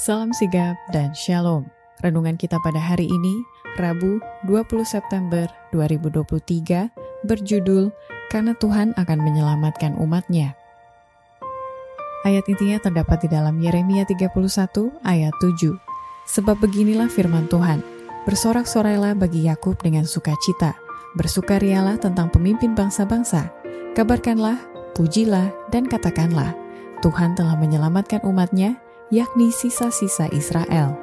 Salam sigap dan shalom. Renungan kita pada hari ini, Rabu 20 September 2023, berjudul Karena Tuhan akan menyelamatkan umatnya. Ayat intinya terdapat di dalam Yeremia 31 ayat 7. Sebab beginilah firman Tuhan, bersorak-sorailah bagi Yakub dengan sukacita, bersukarialah tentang pemimpin bangsa-bangsa, kabarkanlah, pujilah, dan katakanlah, Tuhan telah menyelamatkan umatnya, yakni sisa-sisa Israel.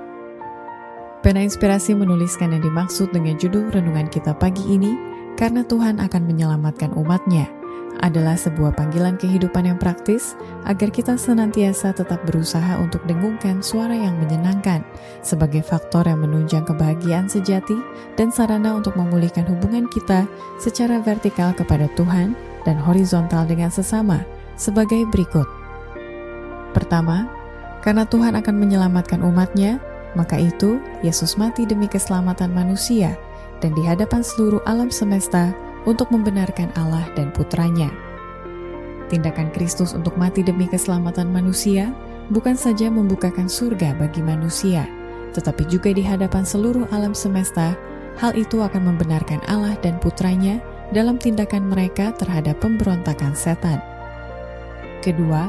Pena Inspirasi menuliskan yang dimaksud dengan judul renungan kita pagi ini, karena Tuhan akan menyelamatkan umatnya, adalah sebuah panggilan kehidupan yang praktis agar kita senantiasa tetap berusaha untuk dengungkan suara yang menyenangkan sebagai faktor yang menunjang kebahagiaan sejati dan sarana untuk memulihkan hubungan kita secara vertikal kepada Tuhan dan horizontal dengan sesama sebagai berikut. Pertama, karena Tuhan akan menyelamatkan umatnya, maka itu Yesus mati demi keselamatan manusia dan di hadapan seluruh alam semesta untuk membenarkan Allah dan putranya. Tindakan Kristus untuk mati demi keselamatan manusia bukan saja membukakan surga bagi manusia, tetapi juga di hadapan seluruh alam semesta, hal itu akan membenarkan Allah dan putranya dalam tindakan mereka terhadap pemberontakan setan. Kedua,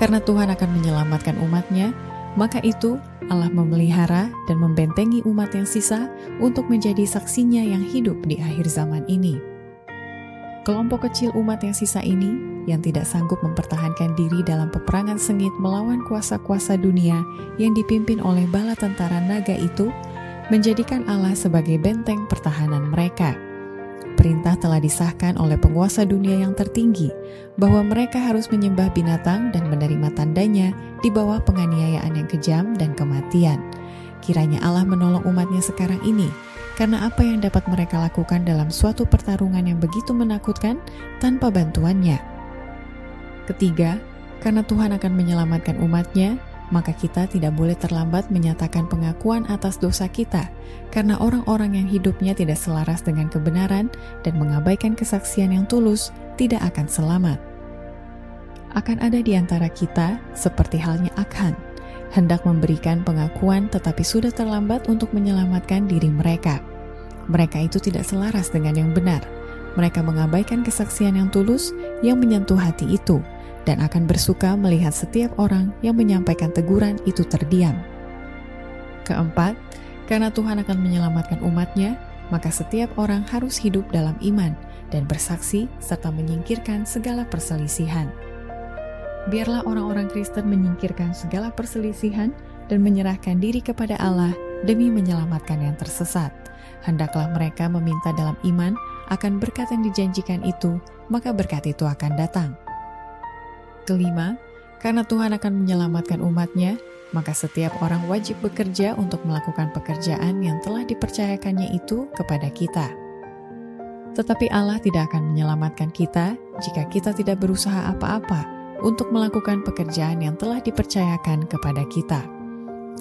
karena Tuhan akan menyelamatkan umatnya, maka itu Allah memelihara dan membentengi umat yang sisa untuk menjadi saksinya yang hidup di akhir zaman ini. Kelompok kecil umat yang sisa ini, yang tidak sanggup mempertahankan diri dalam peperangan sengit melawan kuasa-kuasa dunia yang dipimpin oleh bala tentara naga itu, menjadikan Allah sebagai benteng pertahanan mereka. Perintah telah disahkan oleh penguasa dunia yang tertinggi bahwa mereka harus menyembah binatang dan menerima tandanya di bawah penganiayaan yang kejam dan kematian. Kiranya Allah menolong umatnya sekarang ini karena apa yang dapat mereka lakukan dalam suatu pertarungan yang begitu menakutkan tanpa bantuannya. Ketiga, karena Tuhan akan menyelamatkan umatnya, maka kita tidak boleh terlambat menyatakan pengakuan atas dosa kita, karena orang-orang yang hidupnya tidak selaras dengan kebenaran dan mengabaikan kesaksian yang tulus tidak akan selamat. Akan ada di antara kita, seperti halnya Akhan, hendak memberikan pengakuan tetapi sudah terlambat untuk menyelamatkan diri mereka. Mereka itu tidak selaras dengan yang benar. Mereka mengabaikan kesaksian yang tulus yang menyentuh hati itu dan akan bersuka melihat setiap orang yang menyampaikan teguran itu terdiam. Keempat, karena Tuhan akan menyelamatkan umatnya, maka setiap orang harus hidup dalam iman dan bersaksi serta menyingkirkan segala perselisihan. Biarlah orang-orang Kristen menyingkirkan segala perselisihan dan menyerahkan diri kepada Allah demi menyelamatkan yang tersesat hendaklah mereka meminta dalam iman akan berkat yang dijanjikan itu, maka berkat itu akan datang. Kelima, karena Tuhan akan menyelamatkan umatnya, maka setiap orang wajib bekerja untuk melakukan pekerjaan yang telah dipercayakannya itu kepada kita. Tetapi Allah tidak akan menyelamatkan kita jika kita tidak berusaha apa-apa untuk melakukan pekerjaan yang telah dipercayakan kepada kita.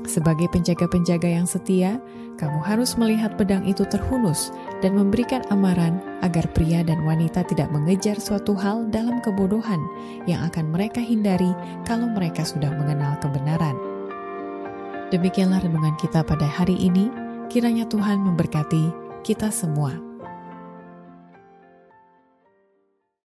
Sebagai penjaga-penjaga yang setia, kamu harus melihat pedang itu terhunus dan memberikan amaran agar pria dan wanita tidak mengejar suatu hal dalam kebodohan yang akan mereka hindari kalau mereka sudah mengenal kebenaran. Demikianlah renungan kita pada hari ini. Kiranya Tuhan memberkati kita semua.